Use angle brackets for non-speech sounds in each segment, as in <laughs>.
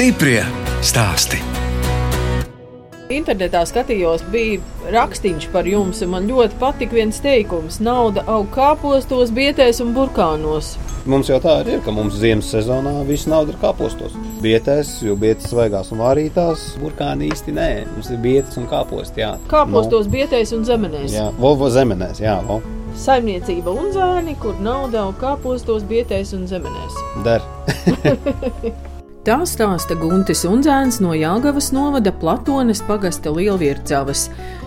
Stiprie stāsti. Internetā skatījos, bija rakstīns par jums, un man ļoti patika viens teikums: nauda aug kāpostos, bietēs un burkānos. Mums jau tā arī ir, ka mums ziemas sezonā viss nauda ir kāpostos. Bietēs, jo bietas svaigās un vārītās, burkāni īsti nē. Mums ir bietas un kāposti. Jā. Kāpostos, no. bietēs un zemenēs. Jā, Volvo zemenēs, jā. Vo. Saimniecība un zēni, kur nauda aug kāpostos, bietēs un zemenēs. Der. <laughs> Tā stāsta Guntis Unzēns no Jāgavas novada Platones pagasta Lielviercavas.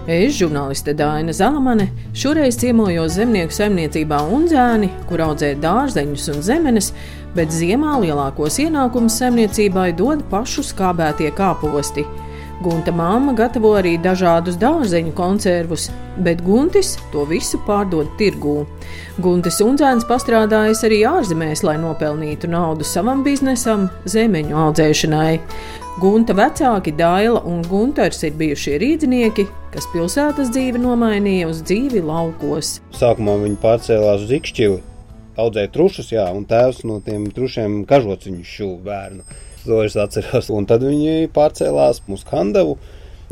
Es, žurnāliste Dāna Zalamane, šoreiz ciemojos zemnieku saimniecībā Unzēni, kur audzē dārzeņus un zemenes, bet ziemā lielākos ienākumus saimniecībai dod pašu skābētie kāposti. Gunta māma gatavo arī dažādus dārzeņu konservus, bet Guntis to visu pārdod tirgū. Guntis Unzēns pastrādājis arī ārzemēs, lai nopelnītu naudu savam biznesam, zemeņu audzēšanai. Gunta vecāki Daila un Gunters ir bijušie rīznieki, kas pilsētas dzīvi nomainīja uz dzīvi laukos. Sākumā viņi pārcēlās uz Ikšķili, audzēja trušus, jā, un tēvs no tiem trušiem kažociņu šūnu bērnu. To es atceros. Un tad viņi pārcēlās uz Handavu.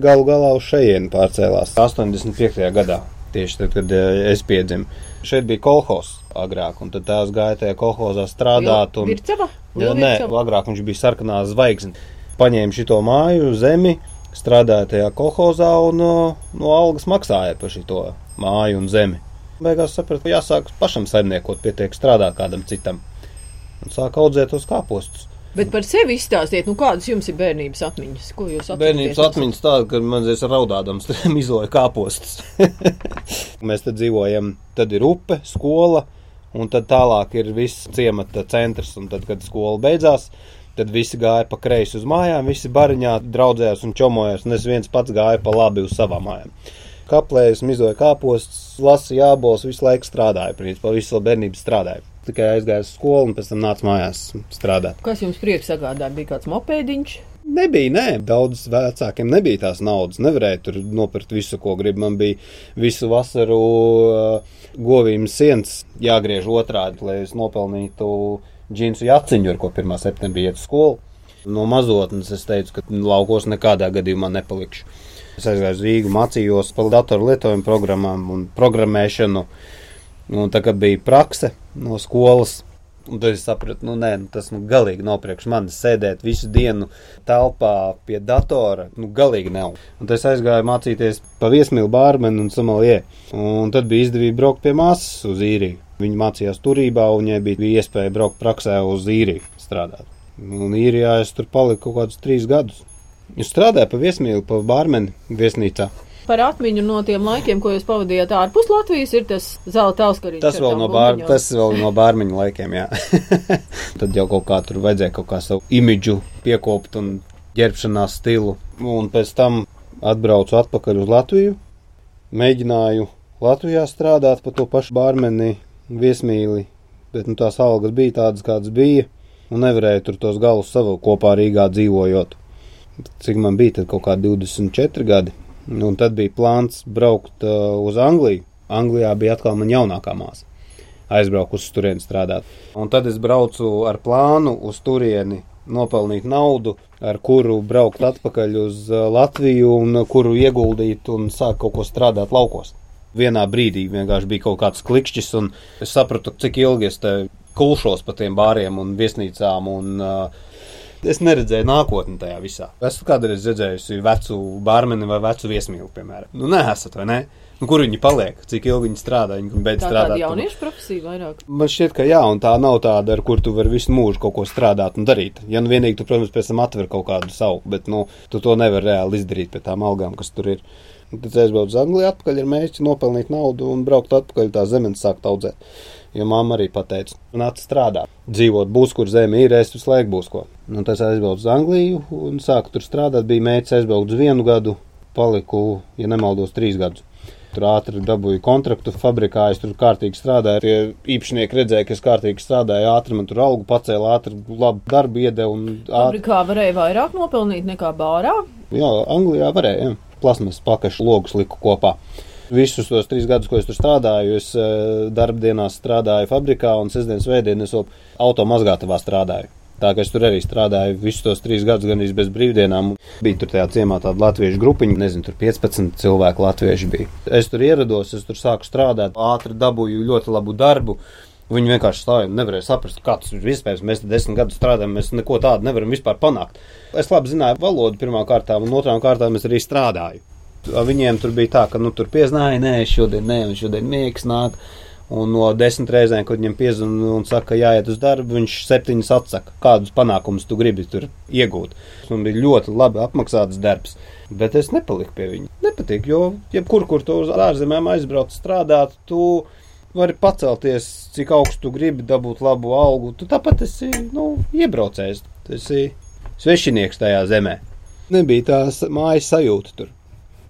Galu galā uz šejienu pārcēlās 85. gadā. Tieši tad, kad eh, es piedzimu. Šeit bija kolhos agrāk, un tad tās gāja tajā kolhozā strādāt. Un, Vircava? jā, nē, agrāk viņš bija sarkanā zvaigzne. Paņēma šito māju, zemi, strādāja tajā kolhozā un no, no algas maksāja par šito māju un zemi. Beigās sapratu, ka jāsāk pašam saimniekot, pietiek strādāt kādam citam. Un sāk audzēt tos kāpostus. Bet par sevi izstāstiet, nu, kādas jums ir bērnības atmiņas? Ko jūs atceraties? Bērnības atmiņas tāda, ka man zināms, raudādams <laughs> izloja kāpostus. <laughs> Mēs te dzīvojam, tad ir upe, skola, un tad tālāk ir viss ciemata centrs. Un tad, kad skola beidzās, tad visi gāja pa kreisi uz mājām, visi bariņā draudzējās un čomojās, un es viens pats gāju pa labi uz savām mājām. Kaplējas, mizoja kāpostus, lasīja jābols, visu laiku strādāja, principā visu bērnību strādāja tikai aizgāju uz skolu un pēc tam nācu mājās strādāt. Kas jums prieks sagādāja? Bija kāds mopēdiņš? Nebija, nē, daudz vecākiem nebija tās naudas. Nevarēja tur nopirkt visu, ko grib. Man bija visu vasaru uh, govīm sienas jāgriež otrādi, lai es nopelnītu džinsu jaciņu, ar ko 1. septembrī iet uz skolu. No mazotnes es teicu, ka laukos nekādā gadījumā nepalikšu. Es aizgāju uz Rīgu, mācījos par datoru lietojumu programmām un programmēšanu. Un tā kā bija prakse no skolas, Un tad es sapratu, nu, nē, nu, tas nu, galīgi nav priekš manis sēdēt visu dienu telpā pie datora. Nu, galīgi nav. Un tad es aizgāju mācīties pa viesmīlu bārmenu un somalie. Un tad bija izdevība braukt pie māsas uz īriju. Viņa mācījās turībā, un viņai bija iespēja braukt praksē uz īriju strādāt. Un īrijā es tur paliku kaut kādus trīs gadus. Es strādāju pa viesmīlu, pa bārmeni viesnīcā par atmiņu no tiem laikiem, ko jūs pavadījāt ārpus Latvijas, ir tas zelta auskariņš. Tas vēl no, bār, tas vēl no bārmiņu laikiem, jā. <laughs> Tad jau kaut kā tur vajadzēja kaut kā savu imidžu piekopt un ģērbšanās stilu. Un pēc tam atbraucu atpakaļ uz Latviju, mēģināju Latvijā strādāt pa to pašu bārmeni viesmīli, bet nu, tās algas bija tādas, kādas bija, un nevarēju tur tos galus savu kopā Rīgā dzīvojot. Cik man bija, tad kaut kā 24 gadi. Nu, un tad bija plāns braukt uh, uz Angliju. Anglijā bija atkal mana jaunākā māsa. Aizbraucu uz turieni strādāt. Un tad es braucu ar plānu uz turieni, nopelnīt naudu, ar kuru braukt atpakaļ uz uh, Latviju un kuru ieguldīt un sākt kaut ko strādāt laukos. Vienā brīdī vienkārši bija kaut kāds klikšķis, un es sapratu, cik ilgi es te kulšos pa tiem bāriem un viesnīcām un uh, Es neredzēju nākotni tajā visā. Esmu kādreiz redzējusi vecu bārmeni vai vecu viesmīlu, piemēram. Nu, neesat, vai ne? Nu, kur viņi paliek, cik ilgi viņi strādā, viņi beidz tā strādāt. Tā ir jauniešu profesija vairāk. Man šķiet, ka jā, un tā nav tāda, ar kur tu vari visu mūžu kaut ko strādāt un darīt. Ja nu vienīgi tu, protams, pēc tam atver kaut kādu savu, bet, nu, tu to nevari reāli izdarīt pie tām algām, kas tur ir. Un tad es braucu uz Angliju atpakaļ ar mērķi nopelnīt naudu un braukt atpakaļ tā zemes sākt audzēt jo mamma arī pateica, nāc strādāt. Dzīvot būs, kur zeme ir, es visu laiku būs ko. Un tas aizbraucu uz Angliju un sāku tur strādāt. Bija mērķis aizbraukt uz vienu gadu, paliku, ja nemaldos, trīs gadus. Tur ātri dabūju kontraktu fabrikā, es tur kārtīgi strādāju. Tie īpašnieki redzēja, ka es kārtīgi strādāju, ātri man tur algu pacēla, ātri labu darbu iedeva. Ātri... Fabrikā varēja vairāk nopelnīt nekā bārā? Jā, Anglijā varēja. Jā. Plasmas pakašu logus liku kopā. Visus tos trīs gadus, ko es tur strādāju, es darbdienās strādāju fabrikā, un sestdienas, svētdienas es vēl automazgātavā strādāju. Tā kā es tur arī strādāju visus tos trīs gadus, gan arī bez brīvdienām. Bija tur tajā ciemā tāda latviešu grupiņa, nezinu, tur 15 cilvēku latvieši bija. Es tur ierados, es tur sāku strādāt, ātri dabūju ļoti labu darbu. Viņi vienkārši stāvēja un nevarēja saprast, kā tas ir iespējams. Mēs desmit gadus strādājam, mēs neko tādu nevaram vispār panākt. Es labi zināju valodu pirmā kārtā, un otrā kārtā es arī strādāju. Viņiem tur bija tā, ka nu, tur pieznāja, nē, šodien nē, un šodien miegs nāk. Un no desmit reizēm, kad viņam piezvanīja un saka, jāiet uz darbu, viņš septiņas atsaka. Kādus panākumus tu gribi tur iegūt? Man bija ļoti labi apmaksāts darbs, bet es nepaliku pie viņa. Nepatīk, jo jebkur, kur tu uz ārzemēm aizbrauc strādāt, tu vari pacelties, cik augstu tu gribi, dabūt labu algu. Tu tāpat esi nu, iebraucējs, tu esi svešinieks tajā zemē. Nebija tās mājas sajūta tur.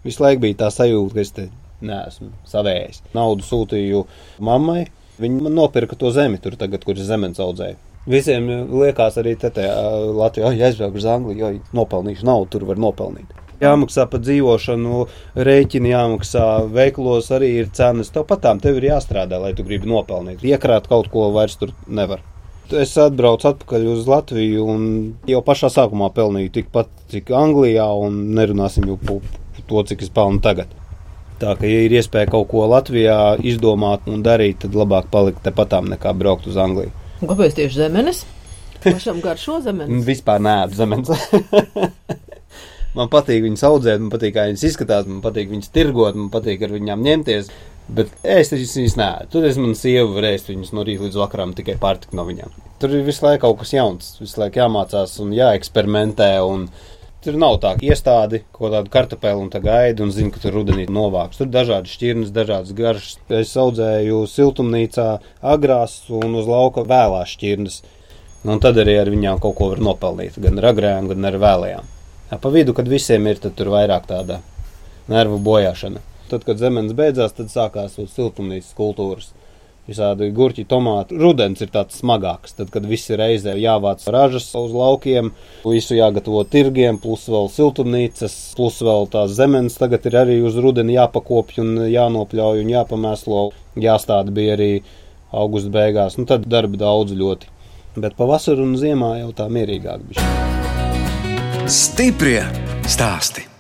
Visu laiku bija tā sajūta, ka es te neesmu savējis. Naudu sūtīju mammai. Viņa man nopirka to zemi, tur tagad, kur es zemes audzēju. Visiem liekas, arī tajā Latvijā, ja aizbraucu uz Angliju, jo nopelnīšu naudu, tur var nopelnīt. Jāmaksā par dzīvošanu, rēķini jāmaksā, veiklos arī ir cenas. Tev patām tev ir jāstrādā, lai tu gribi nopelnīt. Iekrāt kaut ko vairs tur nevar. Es atbraucu atpakaļ uz Latviju un jau pašā sākumā pelnīju tikpat, cik Anglijā, un nerunāsim jau par to, cik es pelnu tagad. Tā ka, ja ir iespēja kaut ko Latvijā izdomāt un darīt, tad labāk palikt tepatām nekā braukt uz Angliju. Kāpēc tieši zemenes? Pašam garšo zemenes? <laughs> Vispār nē, zemenes. <laughs> man patīk viņas audzēt, man patīk, kā viņas izskatās, man patīk viņas tirgot, man patīk ar viņām ņemties. Bet es viņas nē, tur es man sievu varēšu viņas no rīta līdz vakaram tikai pārtikt no viņām. Tur ir visu laiku kaut kas jauns, visu laiku jāmācās un jāeksperimentē. Un Tur nav tā, iestādi kaut kādu kartupeli un tā gaida un zina, ka tur rudenī novāks. Tur ir dažādi šķirnes, dažādas garšas. Es audzēju siltumnīcā agrās un uz lauka vēlās šķirnes. Un tad arī ar viņām kaut ko var nopelnīt. Gan ar agrējām, gan ar vēlējām. Ja, pa vidu, kad visiem ir, tad tur vairāk tāda nervu bojāšana. Tad, kad zemes beidzās, tad sākās siltumnīcas kultūras visādi gurķi, tomāti. Rudens ir tāds smagāks, tad, kad viss ir reizē jāvāc ražas uz laukiem, visu jāgatavo tirgiem, plus vēl siltumnīcas, plus vēl tās zemes tagad ir arī uz rudeni jāpakopj un jānopļauj un jāpamēslo. Jāstāda bija arī augusta beigās, nu tad darba daudz ļoti. Bet pavasarī un ziemā jau tā mierīgāk bija. Stiprie stāsti!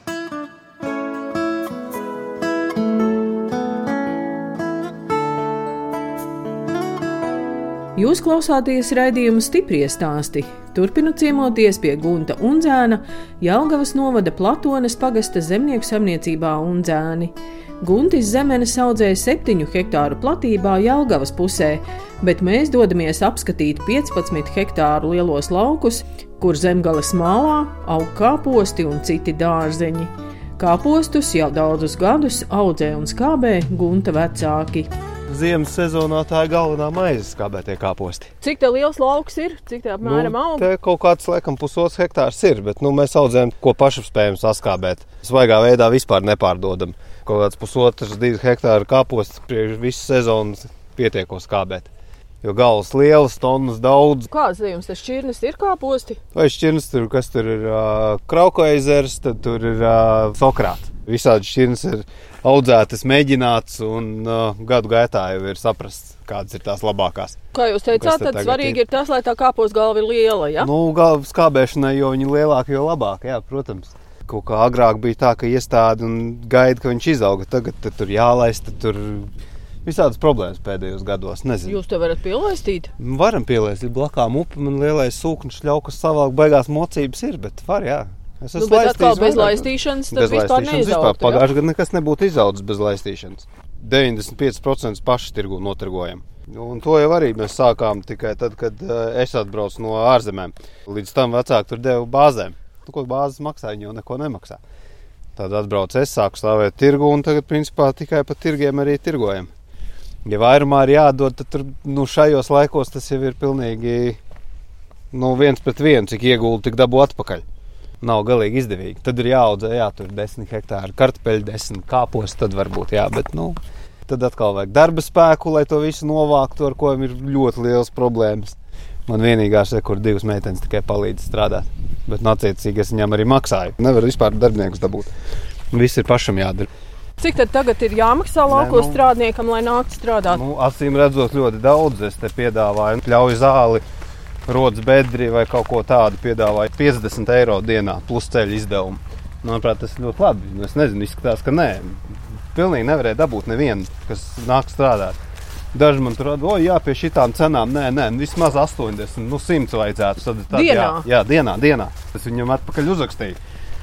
Jūs klausāties raidījuma stipri stāstī. Turpinu ciemoties pie Gunta Unzēna, Jelgavas novada Platones pagasta zemnieku saimniecībā Unzēni. Guntis zemenes audzēja 7 hektāru platībā Jelgavas pusē, bet mēs dodamies apskatīt 15 hektāru lielos laukus, kur zemgales mālā aug kāposti un citi dārzeņi. Kāpostus jau daudzus gadus audzē un skābē Gunta vecāki ziemas sezonā tā ir galvenā maize skābētie kāposti. Cik tā liels lauks ir? Cik tā apmēram nu, aug? Te kaut kāds, laikam, pusotrs hektārs ir, bet nu, mēs audzējam, ko paši spējam saskābēt. Svaigā veidā vispār nepārdodam. Kaut kāds pusotrs, divi hektāri kāposti priekš visu sezonu pietieko skābēt. Jo galvas lielas, tonnas daudz. Kādas jums tas šķirnes ir kāposti? Vai šķirnes tur, kas tur ir uh, Krauko ezers, tad tur ir uh, Sokrāts. Visādi šķirnes ir audzētas, mēģināts, un uh, gadu gaitā jau ir saprasts, kādas ir tās labākās. Kā jūs teicāt, tad svarīgi ir? ir tas, lai tā kāpos galva ir liela. Ja? Nu, galvas kāpēšanai, jo viņi ir lielāki, jo labāk, jā, protams. Kaut kā agrāk bija tā, ka iestādi un gaida, ka viņš izauga. Tagad tur jālaist, tur visādas problēmas pēdējos gados. Nezinu. Jūs to varat pielaistīt? Varam pielaistīt. Blakām upe man lielais sūknis ļaukas savāk beigās mocības ir, bet var, jā. Es esmu nu, atkal bez laistīšanas, bez vispār neizaugt. Pagājušajā gadā nekas nebūtu izaudzis bez laistīšanas. 95% paši tirgu notirgojam. Un to jau arī mēs sākām tikai tad, kad uh, es atbraucu no ārzemēm. Līdz tam vecāki tur deva bāzēm. Nu, ko bāzes maksā, viņi jau neko nemaksā. Tad atbraucu es, sāku stāvēt tirgu, un tagad principā tikai pa tirgiem arī tirgojam. Ja vairumā ir jādod, tad tur, nu, šajos laikos tas jau ir pilnīgi nu, viens pret vienu, cik iegūti, tik dabu atpakaļ nav galīgi izdevīgi. Tad ir jāaudzē, jā, tur ir 10 hektāri kartupeļu, 10 kāpos, tad varbūt jā, bet nu, tad atkal vajag darba spēku, lai to visu novāktu, ar ko ir ļoti liels problēmas. Man vienīgās ir, kur divas meitenes tikai palīdz strādāt. Bet, nu, attiecīgi, es viņam arī maksāju. Nevar vispār darbiniekus dabūt. Viss ir pašam jādara. Cik tad tagad ir jāmaksā laukos nu, strādniekam, lai nāktu strādāt? Nu, acīm redzot, ļoti daudz. Es te piedāvāju, ļauju zāli rodas bedri vai kaut ko tādu piedāvāja 50 eiro dienā plus ceļu izdevumu. Manuprāt, tas ir ļoti labi. Nu, es nezinu, izskatās, ka nē. Pilnīgi nevarēja dabūt nevienu, kas nāk strādāt. Daži man tur atbildēja, jā, pie šitām cenām, nē, nē, vismaz 80, nu 100 vajadzētu. Tad, tad, dienā. Jā, jā, dienā, dienā. Es viņam atpakaļ uzrakstīju.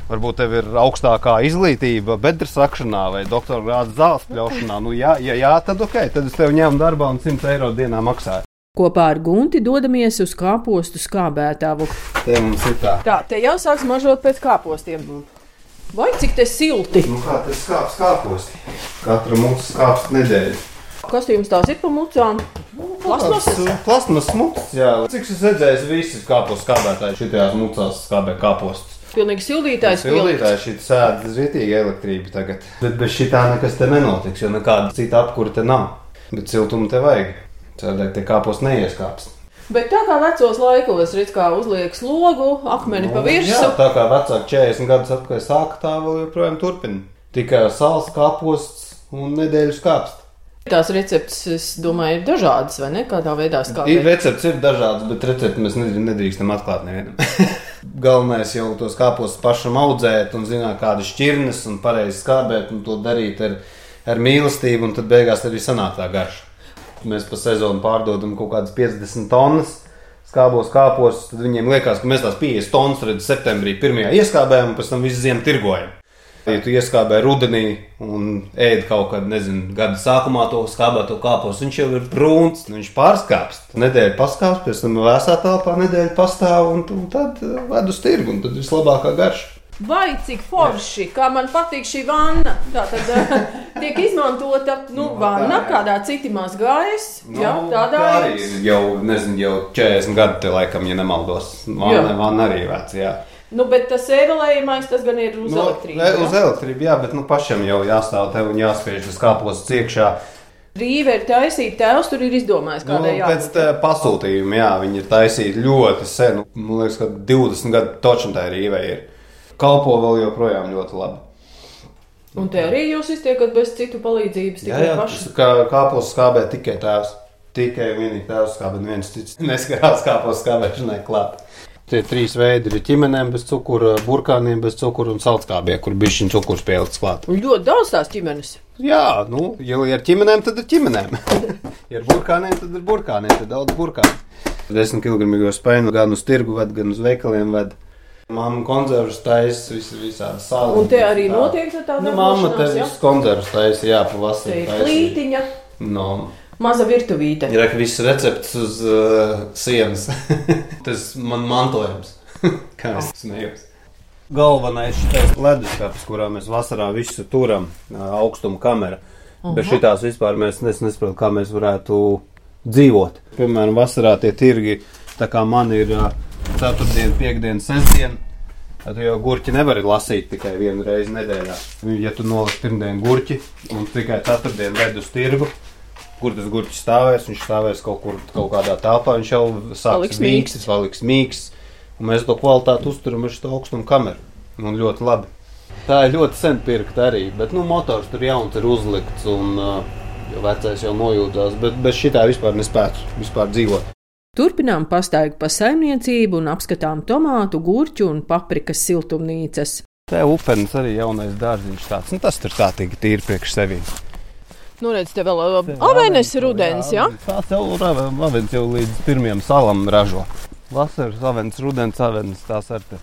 Varbūt tev ir augstākā izglītība, bedres sakšanā vai doktora grāda zāles pļaušanā. Nu, jā, ja jā, tad ok, tad es tev ņēmu darbā un 100 eiro dienā maksāju. Kopā ar Gunti dodamies uz kāpostu skābētāvu. Te mums ir tā. Tā, te jau sāks mažot pēc kāpostiem. Vai cik te silti? Nu, kā tas skāps kāpos? Katra mums skāps nedēļa. Kas jums tās ir pa mucām? Plasmasas? Plasmas mucas, jā. Cik es redzēju, visi kāpos skābētāji šitajās mucās skābē kāpostus. Pilnīgi sildītājs. Sildītājs šī sēda zvietīgi elektrība tagad. Bet bez šitā nekas te nenotiks, jo nekāda cita apkura te nav. Bet siltumu te vajag. Cēlēt te kāpos neieskāpst. Bet tā kā vecos laikos, redz, kā uzliek slogu, akmeni pa Jā, virsmu. tā kā vecāki 40 gadus atpakaļ sāka, tā vēl joprojām turpina. Tikai sāls kāposts un nedēļu skāpst. Tās receptes, es domāju, ir dažādas, vai ne? Kādā veidā Ir skābēt. recepts, ir dažādas, bet recepti mēs nedrī- nedrīkstam atklāt nevienam. <laughs> Galvenais jau tos kāpostus pašam audzēt un zināt, kādas šķirnes un pareizi skābēt un to darīt ar, ar mīlestību, un tad beigās arī sanāk tā garša. Mēs pa sezonu pārdodam kaut kādas 50 tonnas. Skābos kāpos, tad viņiem liekas, ka mēs tās 50 tonnas redzam septembrī, pirmajā ieskābējām, un pēc tam visu ziemu tirgojam. Ja tu ieskābē rudenī un ēd kaut kad, nezinu, gada sākumā to skābēto kāpos, viņš jau ir brūns, nu viņš pārskāpst. Nedēļa paskāpst, pēc tam vēsā telpā nedēļa pastāv un, un tad ved uz tirgu, un tad vislabākā garša. Vai cik forši, kā man patīk šī vanna. Tā tad eh, <laughs> tiek izmantota nu, Nu, vanna, ir. kādā citi mazgājas. Nu, jā, tādā tā arī ir jau, nezinu, jau 40 gadi, te laikam, ja nemaldos. Jā. man arī vec, jā. Nu, bet tas ēvelējumais, tas gan ir uz Nu, elektrību. e- jā? Uz elektrību, jā, bet nu, pašam jau jāstāv te un jāspiež tas kāpos iekšā. Rīve ir taisīta, tēvs tur ir izdomājis, Nu, kādai pēc tā pasūtījuma, jā, viņi ir taisīti ļoti sen. Man liekas, ka 20 gadu točam tā ir īvē. Ir. Kalpo vēl joprojām ļoti labi. Un te arī jūs iztiekat bez citu palīdzības, Jā, tikai jā, paši. tas kā kāpos skābē tikai tēvs. Tikai vienīgi tēvs skābē, neviens cits <laughs> neskarās kāpos skābēšanai klāt. Tie trīs veidi ir ķimenēm bez cukura, burkāniem bez cukura un salskābie, kur bija šis cukurs pielikts klāt. Un ļoti daudz tās ģimenes. Jā, nu, ja ir ķimenēm, tad ir ķimenēm. <laughs> ja ir burkāniem, tad ir burkāniem, tad daudz burkānu. 10 kg spēļu gan uz tirgu, ved, gan uz veikaliem. Ved. Māma konzervus taisa, vis, visādi sāli. Un te arī notiek tā tāda Nu, mamma te jā? visus konzervus taisa, jā, Te pavasarī. ir plītiņa, No. maza virtuvīte. Ir arī viss recepts uz uh, sienas. <laughs> Tas man mantojums. <laughs> Kā es smējos. Galvenais ir leduskapis, kurā mēs vasarā visu turam, ā, augstuma kamera. Bez šitās vispār mēs nes- nesaprotam, kā mēs varētu dzīvot. Piemēram, vasarā tie tirgi, tā kā man ir ā, ceturtdiena, piekdiena, sestdiena. Tad jau gurķi nevar lasīt tikai vienu reizi nedēļā. Ja tu noliksi pirmdienu gurķi un tikai ceturtdienu ved uz tirgu, kur tas gurķis stāvēs, viņš stāvēs kaut kur kaut kādā telpā, viņš jau sāks mīksts, paliks mīksts. Un mēs to kvalitāti uzturam ar šo augstumu kameru. Un ļoti labi. Tā ir ļoti sen pirkta arī, bet nu, motors tur jauns ir uzlikts un uh, vecais jau nojūtās, bet bez šitā vispār nespētu vispār dzīvot. Turpinām pastaigu pa saimniecību un apskatām tomātu, gurķu un paprikas siltumnīcas. Te upenis arī jaunais dārziņš tāds. Nu, tas tur tā tīri priekš sevi. Nu, redz, te vēl avenes rudens, jā? Tās jau avens jau līdz pirmiem salam ražo. Vasaras avens, rudens avens, tās ar te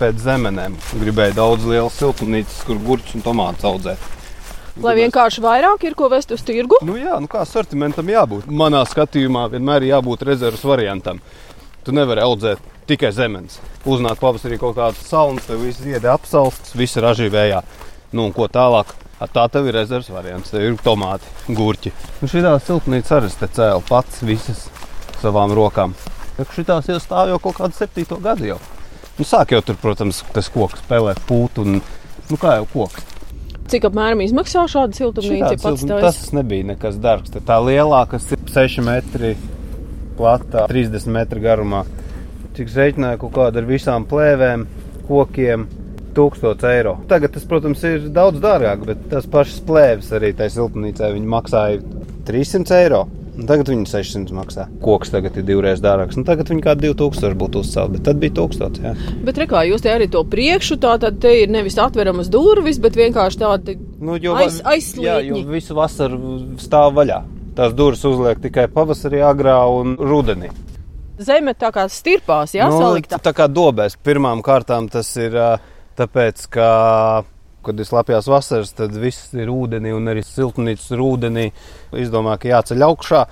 pēc zemenēm. Gribēju daudz lielu siltumnīcas, kur gurķus un tomātus audzēt. Lai vienkārši vairāk ir ko vest uz tirgu. Nu jā, nu kā sortimentam jābūt. Manā skatījumā vienmēr ir jābūt rezerves variantam. Tu nevari audzēt tikai zemes. Uznāk pavasarī kaut kāds salns, tev viss ziedi apsalsts, viss ražī vējā. Nu un ko tālāk? A, Tā tev ir rezerves variants. Tev ir tomāti, gurķi. Nu, šī siltumnīca arī cēlu pats visas savām rokām. Šitās jau stāv jau kaut kādu septīto gadu jau. Nu, sāk jau tur, protams, tas koks spēlēt pūtu un, nu, kā jau koks. Cik apmēram izmaksā šāda siltumnīca? Siltum- tas nebija nekas dārgs. Tā lielā, kas ir 6 metri platā, 30 metru garumā. Cik rēķināja kaut kāda ar visām plēvēm, kokiem. 1000 eiro. Tagad tas, protams, ir daudz dārgāk, bet tas pašas plēves arī tajā siltumnīcā maksāja 300 eiro. Un tagad viņi 600 maksā. Koks tagad ir divreiz dārgāks. Nu, tagad viņi kā 2000 būtu uzcelt, bet tad bija 1000. Jā. Bet rekā jūs te arī to priekšu, tā tad te ir nevis atveramas durvis, bet vienkārši tādi Nu, Aiz- aizslītņi. jā, jo visu vasaru stāv vaļā. Tās durvis uzliek tikai pavasarī, agrā un rudenī. zeme tā kā stirpās, jā, Nu, tā kā dobēs. Pirmām kārtām tas ir tāpēc, ka, kad ir slapjās vasaras, tad viss ir ūdenī un arī siltumnīcas ir ūdenī. Izdomā, ka jāceļ augšā.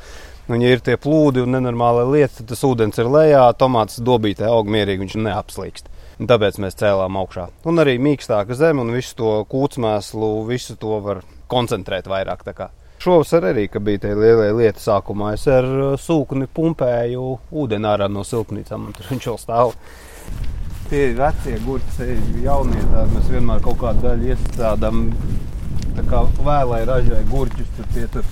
Un, ja ir tie plūdi un nenormāla lieta, tad tas ūdens ir lejā, tomāts dobītē aug mierīgi, viņš neapslīkst. Un tāpēc mēs cēlām augšā. Un arī mīkstāka zeme un visu to kūtsmēslu, visu to var koncentrēt vairāk. tā. Šovasar arī, bija tie lielie lieti sākumā, es ar uh, sūkni pumpēju ūdeni ārā no siltumnīcām, un tur viņš vēl stāv. Tie ir vecie gurķi, ir jaunie. Tādi mēs vienmēr kaut kādu daļu iestrādājam. Tā kā vēlai ražoja gurķus, tad tie tur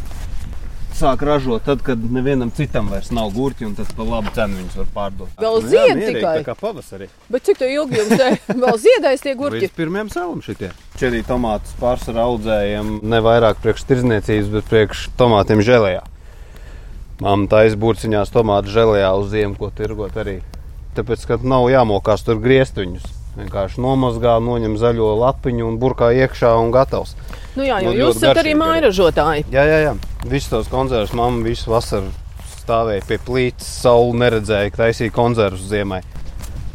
sāk ražot tad, kad nevienam citam vairs nav gurķi, un tad par labu cenu viņus var pārdot. Vēl Nu zied mierīgi, tikai. Tā kā pavasarī. Bet cik ilgi jums te <laughs> vēl ziedēs tie gurķi? Līdz pirmajam salam šitie. Čerī tomātus pārsvarā audzējam ne vairāk priekš tirzniecības, bet priekš tomātiem žēlējā. Māma taisa burciņās tomātu žēlējā uz ziemu, ko tirgot arī. Tāpēc, ka nav jāmokās tur griezt viņus. Vienkārši nomazgā, noņem zaļo lapiņu un burkā iekšā un gatavs. Nu jā, jo Nu, jūs esat arī mājražotāji. Jā, jā, jā. Visus tos konzervus mamma visu vasaru stāvēja pie plīts, saule neredzēja, ka taisīja konzervus ziemai.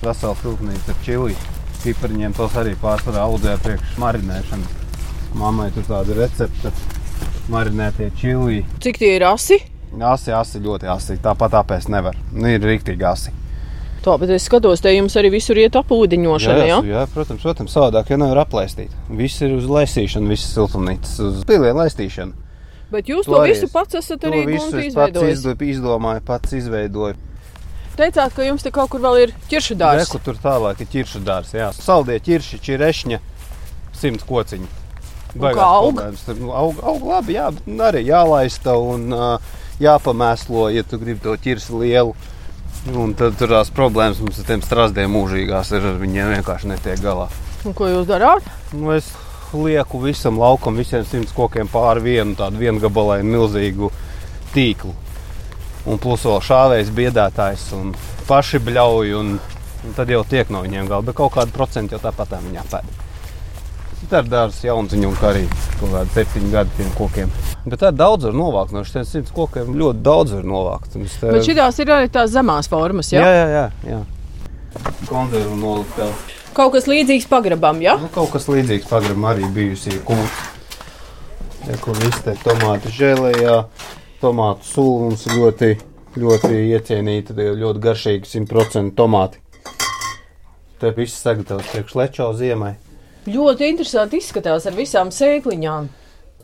Vesela filtnīca ar čili. Pipariņiem tos arī pārsvarā audzēja priekš marinēšanas. Mammai tur tāda recepte marinētie čili. Cik tie ir asi? Asi, asi, ļoti asi. Tāpat tāpēc nevar. Nu, ir rīktīgi asi. Tā, bet es skatos, te jums arī visur iet apūdiņošana, jā? jā, protams, protams, savādāk jau nevar aplaistīt. Viss ir uz laisīšanu, visas siltumnīcas, uz pilienu laistīšanu. Bet jūs To to visu pats esat arī es pats izdomāju, pats izveidoju. Teicāt, ka jums te kaut kur vēl ir ķiršu dārs. Reku tur tālāk ir ķiršu dārs. Jā, saldie ķirši, čirešņa, simt kociņu. Baigās kā aug? Tur, nu, aug, aug labi, jā, arī jālaista un uh, jāpamēslo, ja tu gribi to ķirsi lielu. Un tad tur tās problēmas mums ar tiem strazdiem mūžīgās ir, viņiem vienkārši netiek galā. Un ko jūs darāt? Nu, es lieku visam laukam, visiem simts kokiem pāri vienu tādu viengabalainu milzīgu tīklu. Un plus vēl šāvējs biedētājs un paši bļauj. Un, un tad jau tiek no viņiem galā, bet kaut kādu procentu jau tāpat tā viņā pēd. Tā ir dārza jaunziņa un kā arī kaut kādi septiņi gadi tiem kokiem. Bet tā daudz var novākt no šiem simts kokiem. Ļoti daudz var novākt. Te- Bet šitās ir arī tās zemās formas, jā? jā, jā, jā, jā. Konzervu nolikt vēl. Kaut kas līdzīgs pagrabam, jā? Nu, kaut kas līdzīgs pagrabam arī bijusi kūts. Ja, kur viss te tomātu žēlējā, tomātu ir ļoti, ļoti iecienīta, tie ļoti garšīgi 100% tomāti. Te viss sagatavots priekš lečo ziemai. Ļoti interesanti izskatās ar visām sēkliņām.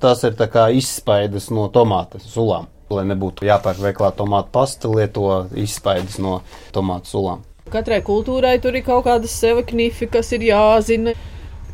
Tas ir kā izspaidas no tomāta sulām. Lai nebūtu jāpērk veiklā tomātu pasta, lieto izspaidas no tomātu sulām. Katrai kultūrai tur ir kaut kādas sevi knifi, kas ir jāzina.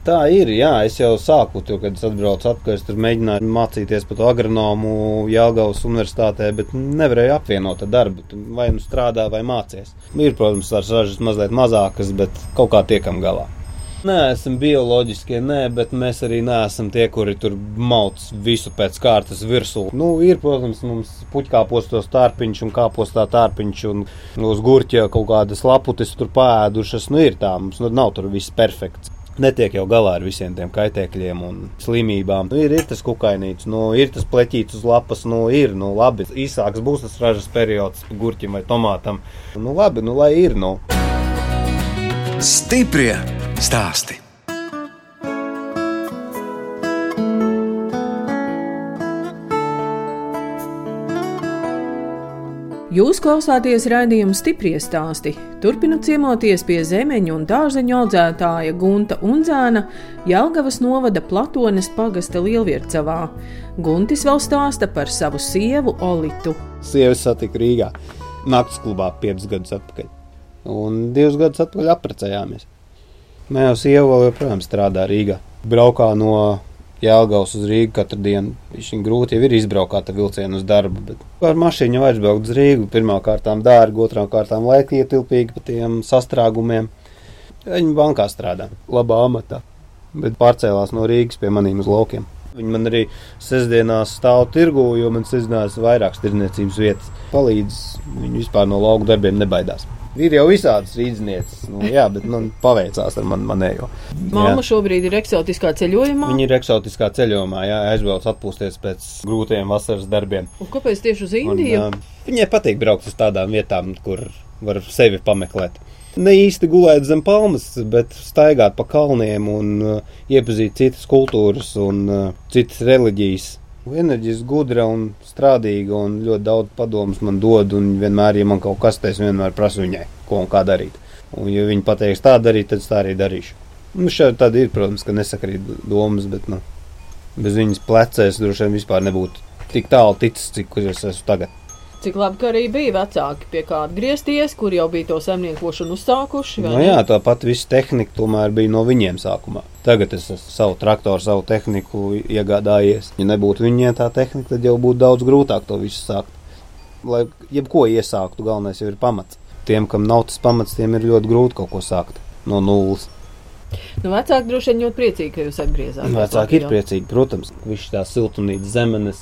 Tā ir. Jā, es jau sāku to, kad es atbraucu atpakaļ. Es tur mēģināju mācīties par to agronomu Jālgavas universitātē, bet nevarēju apvienot ar darbu. Tu Vai nu strādā, vai mācies. Ir, protams, tās ražas mazliet mazākas, bet kaut kā tiekam galā. Nē, esam bioloģiskie, nē, bet mēs arī neesam tie, kuri tur mauc visu pēc kārtas virsū. Nu, ir, protams, mums puķkāpostos tārpiņš un kāpostā tārpiņš un uz gurķa kaut kādas laputis tur pēdušas. Nu, ir tā, mums nu, nav tur viss perfekts. Netiek jau galā ar visiem tiem kaitēkļiem un slimībām. Nu, ir, ir tas kukainīts, nu, ir tas pleķīts uz lapas, nu, ir, nu, labi. Īsāks būs tas ražas periods gurķim vai tomātam. Nu, labi, nu, lai ir, nu. Stiprie stāsti. Jūs klausāties raidījuma stipri stāstī. Turpinot ciemoties pie zemeņu un dārzeņu audzētāja Gunta Unzēna Jelgavas novada Platones pagasta Lielviercavā. Guntis vēl stāsta par savu sievu Olitu. Sieviete satika Rīgā, naktas klubā piecus gadus atpakaļ. Un divus gadus atpakaļ apprecējāmies. Mēs jau sievu vēl joprojām strādā Rīgā. Braukā no Jēlgavas uz Rīgu katru dienu. Viņš grūti jau ir izbraukt ar vilcienu uz darbu, bet ar mašīnu jau aizbraukt uz Rīgu. Pirmā kārtā dārgi, otrā kārtā laika ietilpīgi pa tiem sastrēgumiem. Viņa bankā strādā, labā amatā, bet pārcēlās no Rīgas pie maniem uz laukiem. Viņi man arī sestdienās stāv tirgu, jo man sestdienās ir vairākas tirdzniecības vietas. Palīdz viņi vispār no lauku darbiem nebaidās. Ir jau visādas rīznieces, nu, jā, bet man paveicās ar mani manējo. Māma šobrīd ir eksotiskā ceļojumā. Viņa ir eksotiskā ceļojumā, jā, aizbrauc atpūsties pēc grūtiem vasaras darbiem. Un kāpēc tieši uz Indiju? Un, uh, viņai patīk braukt uz tādām vietām, kur var sevi pameklēt. Ne īsti gulēt zem palmas, bet staigāt pa kalniem un uh, iepazīt citas kultūras un uh, citas reliģijas. Enerģiski gudra un strādīga, un ļoti daudz padomus man dod. Vienmēr, ja man kaut kas tāds, vienmēr prasu viņai, ko un kā darīt. Un, ja viņi pateiks tā darīt, tad tā arī darīšu. Nu, šeit tāda ir, protams, ka nesakrīt domas, bet nu, bez viņas plecēs droši vien vispār nebūtu tik tālu ticis, cik es esmu tagad. Cik labi, ka arī bija vecāki pie kāda griezties, kur jau bija to saimniekošanu uzsākuši. No, jā, tāpat viss tehnika tomēr bija no viņiem sākumā. Tagad es esmu savu traktoru, savu tehniku iegādājies. Ja nebūtu viņiem tā tehnika, tad jau būtu daudz grūtāk to visu sākt. Lai jebko iesāktu, galvenais jau ir pamats. Tiem, kam nav tas pamats, tiem ir ļoti grūti kaut ko sākt no nulles. Nu, vecāki droši vien ļoti priecīgi, ka jūs atgriezāties. Vecāki ir priecīgi, protams. Viņš tās siltumnīcas zemenes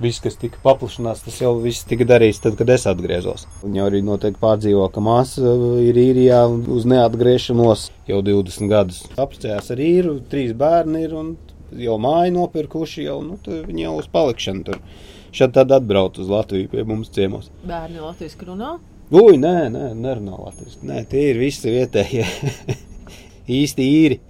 viss, kas tika paplašināts, tas jau viss tika darīts tad, kad es atgriezos. Viņa arī noteikti pārdzīvo, ka māsa uh, ir īrijā uz neatgriešanos jau 20 gadus. Apcējās ar īru, trīs bērni ir un jau māju nopirkuši, jau, nu, viņi jau uz palikšanu tur. Šad tad atbrauc uz Latviju pie mums ciemos. Bērni latviešu runā? Ui, nē, nē, nerunā latviešu. Nē, tie ir visi vietējie. <laughs> Īsti īri.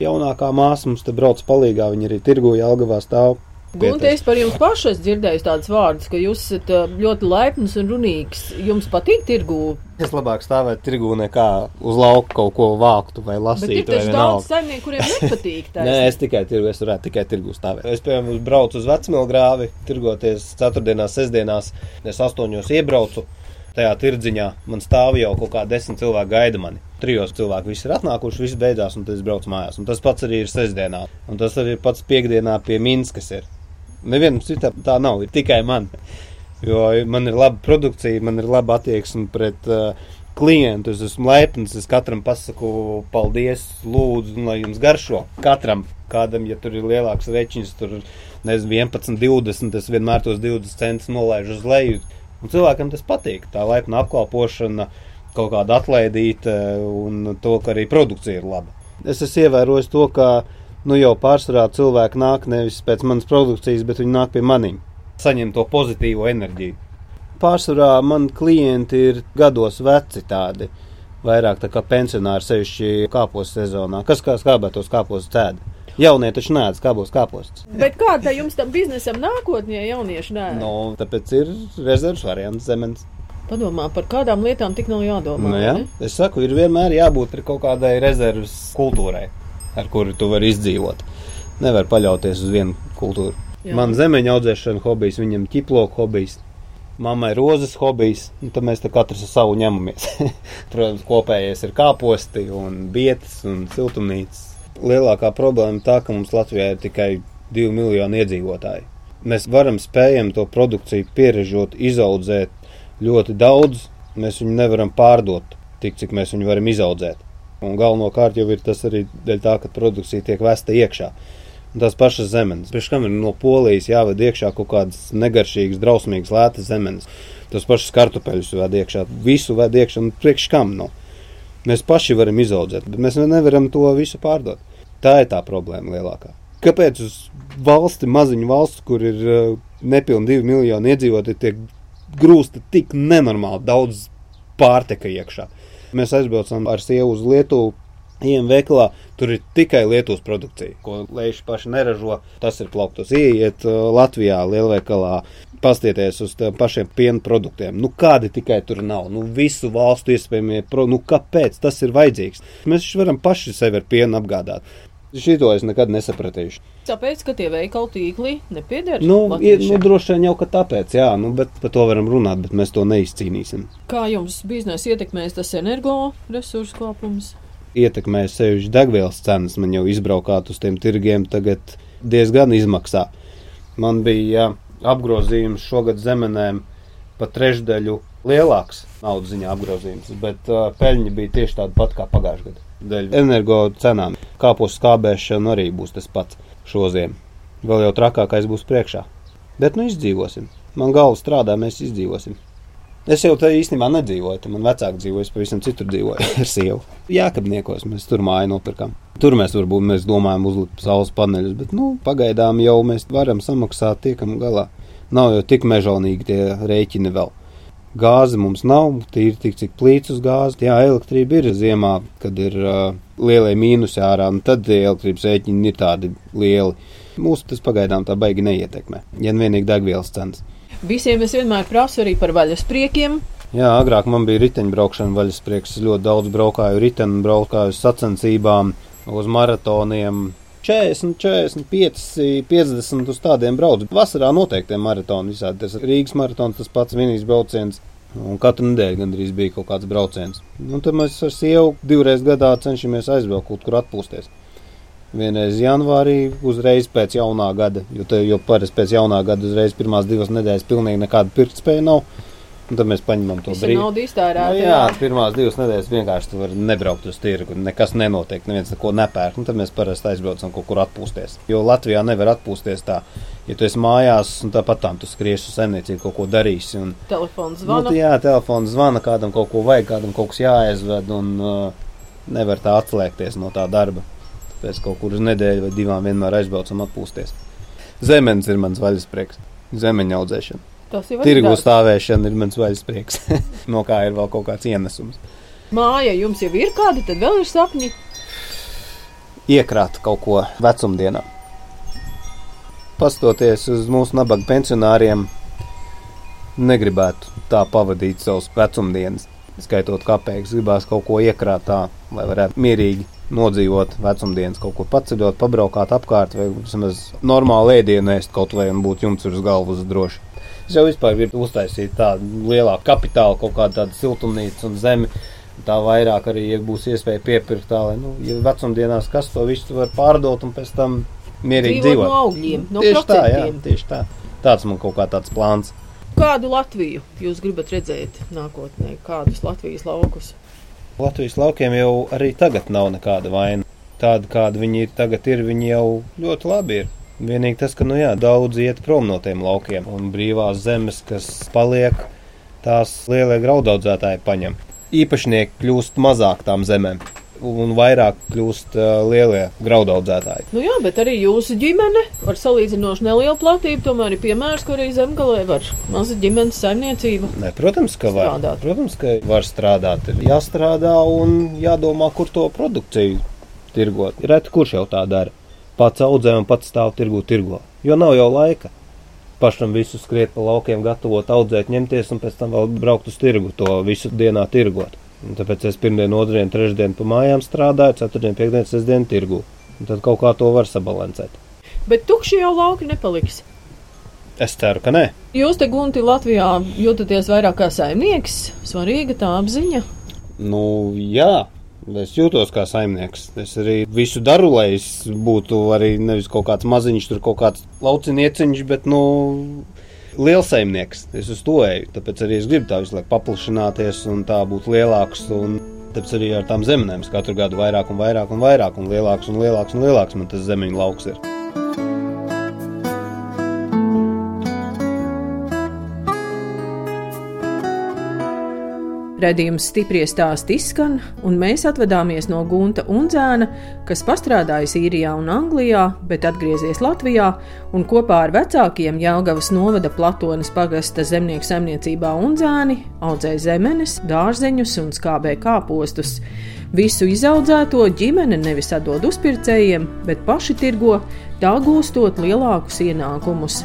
Jaunākā māsa mums te brauc palīgā, viņa arī tirgu Jelgavā stāv. Gunte, es par jums pašu esmu dzirdējis tādus vārdus, ka jūs esat ļoti laipns un runīgs. Jums patīk tirgū? Es labāk stāvētu tirgū nekā uz lauka kaut ko vāktu vai lasītu. Bet ir taču daudz saimnieku, kuriem nepatīk. <laughs> Nē, es tikai tirgu, es varētu tikai tirgū stāvēt. Es, piemēram, braucu uz vecmilgrāvi, tirgoties ceturtdienās, sestdienās, es astoņos iebraucu. Tajā tirdziņā man stāv jau kaut kā desmit cilvēki gaida mani. Trijos cilvēki visi ir atnākuši, viss beidzās, un tas brauc mājās. Un tas pats arī ir sestdienā. Un tas arī pats piekdienā pie Minskas ir. Nevienam citam tā nav, ir tikai man. Jo man ir laba produkcija, man ir laba attieksme pret uh, klientu. Es esmu lepns, es katram pasaku paldies, lūdzu, lai jums garšo. Katram, kādam, ja tur ir lielāks reķins, tur nezinu, 11, 20, es vienmēr tos 20 centus nolaižu uz leju. Un cilvēkam tas patīk, tā laipna apkalpošana, kaut kāda atlaidīta un to, ka arī produkcija ir laba. Es esmu ievērojis to, ka nu jau pārsvarā cilvēki nāk nevis pēc manas produkcijas, bet viņi nāk pie maniem, saņem to pozitīvo enerģiju. Pārsvarā man klienti ir gados veci tādi, vairāk tā kā pensionāri sevišķi kāpos sezonā, kas kā skābētos kāpos cēdi. Jaunie taču nē, skābos kāpostus. Bet kā tā jums tam biznesam nākotnē, ja jaunieši nē? Nu, tāpēc ir rezerves variants zemens. Padomā, par kādām lietām tik nav jādomā. Nu, jā, es saku, ir vienmēr jābūt kaut kādai rezerves kultūrai ar kuru tu vari izdzīvot. Nevar paļauties uz vienu kultūru. Jā. Man zemeņa audzēšana hobijs, viņam ķiploku hobijs. Mammai rozes hobijs, un tad mēs katrs savu ņemamies. <laughs> Protams, kopējais ir kāposti un vietas un siltumnīcas. Lielākā problēma tā, ka mums Latvijā ir tikai 2 miljoni iedzīvotāji. Mēs varam spējam to produkciju pierežot, izaudzēt ļoti daudz, mēs viņu nevaram pārdot tik, cik mēs viņu varam izaudzēt. Un galvenokārt jau ir tas arī dēļ tā, ka produkcija tiek vesta iekšā. Un tās pašas zemes. Pēc tam ir no polijas jāved iekšā kaut kādas negaršīgas, drausmīgas, lētas zemes. Tos pašus kartupeļus ved iekšā, visu ved iekšā, un priekš kam nav. Mēs paši varam izaudzēt, bet mēs nevaram to visu pārdot. Tā ir tā problēma lielākā. Kāpēc uz valsti, maziņu valsts, kur ir uh, nepilni divi miljoni iedzīvotāji, tiek grūsta tik nenormāli daudz pārtika iekšā? Mēs aizbraucam ar sievu uz Lietuvu. Ejam veikalā, tur ir tikai Lietuvas produkcija, ko lejuši paši neražo. Tas ir plauktos. Iet uh, Latvijā, lielveikalā, pastieties uz pašiem piena produktiem. Nu, kādi tikai tur nav? Nu, visu valstu iespējamie produkti. Nu, kāpēc tas ir vajadzīgs? Mēs varam paši sevi ar pienu apgādāt. Šito es nekad nesapratīšu. Tāpēc, ka tie veikalu tīkli nepieder. Nu, ir, nu, droši vien jau ka tāpēc, jā, nu, bet par to varam runāt, bet mēs to neizcīnīsim. Kā jums biznesa ietekmēs tas energoresursu kāpums? Ietekmēs sevišķi degvielas cenas. Man jau izbraukāt uz tiem tirgiem tagad diezgan izmaksā. Man bija jā, apgrozījums šogad zemenēm pa trešdaļu lielāks naudas ziņā apgrozījums, bet uh, peļņa bija tieši tāda pat kā pagājušajā gadā dēļ energo cenām. Kāpos skābēšana arī būs tas pats šoziem. Vēl jau trakākais būs priekšā. Bet nu izdzīvosim. Man galva strādā, mēs izdzīvosim. Es jau tajā īstenībā nedzīvoju. Man vecāki dzīvoja, es pavisam citur dzīvoju <laughs> ar sievu. Jākapniekos mēs tur māju nopirkām. Tur mēs varbūt mēs domājam uzlikt saules paneļus, bet nu, pagaidām jau mēs varam samaksāt, tiekam galā. Nav jau tik mežonīgi tie rēķini vēl. Gāzi mums nav, tīri tik cik plīts gāzi. Jā, elektrība ir ziemā, kad ir uh, lielie mīnusi ārā, un tad elektrības rēķini ir tādi lieli. Mūsu tas pagaidām tā baigi neietekmē, ja vienīgi degvielas cenas. Visiem es vienmēr prasu arī par vaļaspriekiem. Jā, agrāk man bija riteņbraukšana, vaļasprieks. Es ļoti daudz braukāju riteni, braukāju sacensībām, uz maratoniem. 40, 45, 50 uz tādiem braucu. Vasarā noteikti maratoni visādi. Tas Rīgas maratons, tas pats vienīgs brauciens. Un katru nedēļu gandrīz bija kaut kāds brauciens. Un tad mēs ar sievu divreiz gadā cenšamies aizbraukt kaut kur atpūsties. Vienreiz janvārī, uzreiz pēc jaunā gada, jo, te, jo parasti pēc jaunā gada uzreiz pirmās divas nedēļas pilnīgi nekāda pirktspēja nav. Un tad mēs paņemam to brīdi. Naudu iztērēt. Nu, jā, jā, pirmās divas nedēļas vienkārši tur nebraukt uz tirgu. Nekas nenotiek, neviens neko nepērk. Un tad mēs parasti aizbraucam kaut kur atpūsties. Jo Latvijā nevar atpūsties tā. Ja tu esi mājās, un tāpat tam tu skrieši uz saimniecību, kaut ko darīsi. Un, telefons zvana. Nu, jā, telefons zvana, kādam kaut ko vajag, kādam kaut kas jāaizved, un uh, nevar tā atslēgties no tā darba pēc kaut kuras nedēļas vai divām vienmēr aizbraucam atpūsties. Zemenis ir mans vaļasprieks, zemeņa audzēšana. Tirgu stāvēšana ir mans vaļasprieks, <laughs> no kā ir vēl kaut kāds ienesums. Māja jums jau ir kāda, tad vēl ir sapņi? Iekrāt kaut ko vecumdienā. Pastoties uz mūsu nabaga pensionāriem, negribētu tā pavadīt savus vecumdienas. Skaitot kāpēks, gribās kaut ko iekrāt tā, lai varētu mierīgi nodzīvot vecumdienas, kaut kur paceļot, pabraukāt apkārt, vai vismaz normāli ēdienu ēst kaut vai un būt jums uz galvas droši. Es jau vispār gribu uztaisīt tādu lielāku kapitālu, kaut kādu tādu siltumnīcu un zemi. Tā vairāk arī, ja būs iespēja piepirkt tā, lai, nu, ja vecumdienās kas to visu var pārdot un pēc tam mierīgi dzīvot. No augļiem, no tieši procentiem. tā, jā, tieši tā. Tāds man kaut kā tāds plāns. Kādu Latviju jūs gribat redzēt nākotnē? Kādus Latvijas laukus? Latvijas laukiem jau arī tagad nav nekāda vaina. Tāda, kāda viņi ir tagad, ir viņi jau ļoti labi ir. Vienīgi tas, ka nu jā, daudz iet prom no tiem laukiem un brīvās zemes, kas paliek, tās lielie graudaudzētāji paņem. Īpašnieki kļūst mazāk tām zemēm un vairāk kļūst uh, lielie graudaudzētāji. Nu jā, bet arī jūsu ģimene ar salīdzinoši nelielu platību tomēr ir piemērs, kur arī zemgalē var maza ģimenes saimniecība. Ne, protams, ka var. Strādāt. Protams, ka var strādāt. Ir jāstrādā un jādomā, kur to produkciju tirgot. Ir reti, kurš jau tā dara. Pats audzē un pats stāv tirgu tirgo, jo nav jau laika pašam visu skriet pa laukiem, gatavot, audzēt, ņemties un pēc tam vēl braukt uz tirgu, to visu dienā tirgot. Un tāpēc es pirmdienu, otrdienu, trešdienu pa mājām strādāju, ceturtdienu, piekdienu, sestdienu tirgu. Un tad kaut kā to var sabalansēt. Bet tukši jau lauki nepaliks. Es ceru, ka nē. Jūs te gunti Latvijā jūtaties vairāk kā saimnieks. Svarīga tā apziņa. Nu, jā, es jūtos kā saimnieks. Es arī visu daru, lai es būtu arī nevis kaut kāds maziņš, tur kaut kāds laucinieciņš, bet, nu, lielsaimnieks. Es uz to eju. Tāpēc arī es gribu tā visu laiku paplašināties un tā būt lielāks. Un tāpēc arī ar tām zemēm katru gadu vairāk un vairāk un vairāk un lielāks un lielāks un lielāks man tas zemeņu lauks ir. Redījums stipri stāst izskan, un mēs atvadāmies no Gunta Unzēna, kas pastrādājis īrijā un Anglijā, bet atgriezies Latvijā un kopā ar vecākiem Jāgavas novada Platonas pagasta zemnieku saimniecībā Unzēni audzē zemenes, dārzeņus un skābē kāpostus. Visu izaudzēto ģimene nevis atdod uzpircējiem, bet paši tirgo, tā gūstot lielākus ienākumus.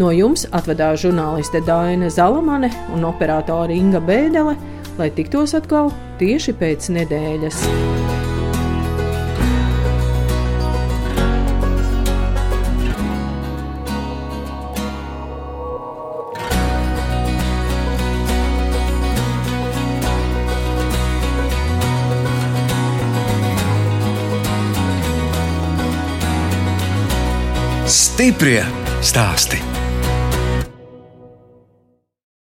No jums atvedās žurnāliste Dāna Zalamane un operātore Inga Bēdele lai tiktos atkal tieši pēc nedēļas. Stiprie stāsti.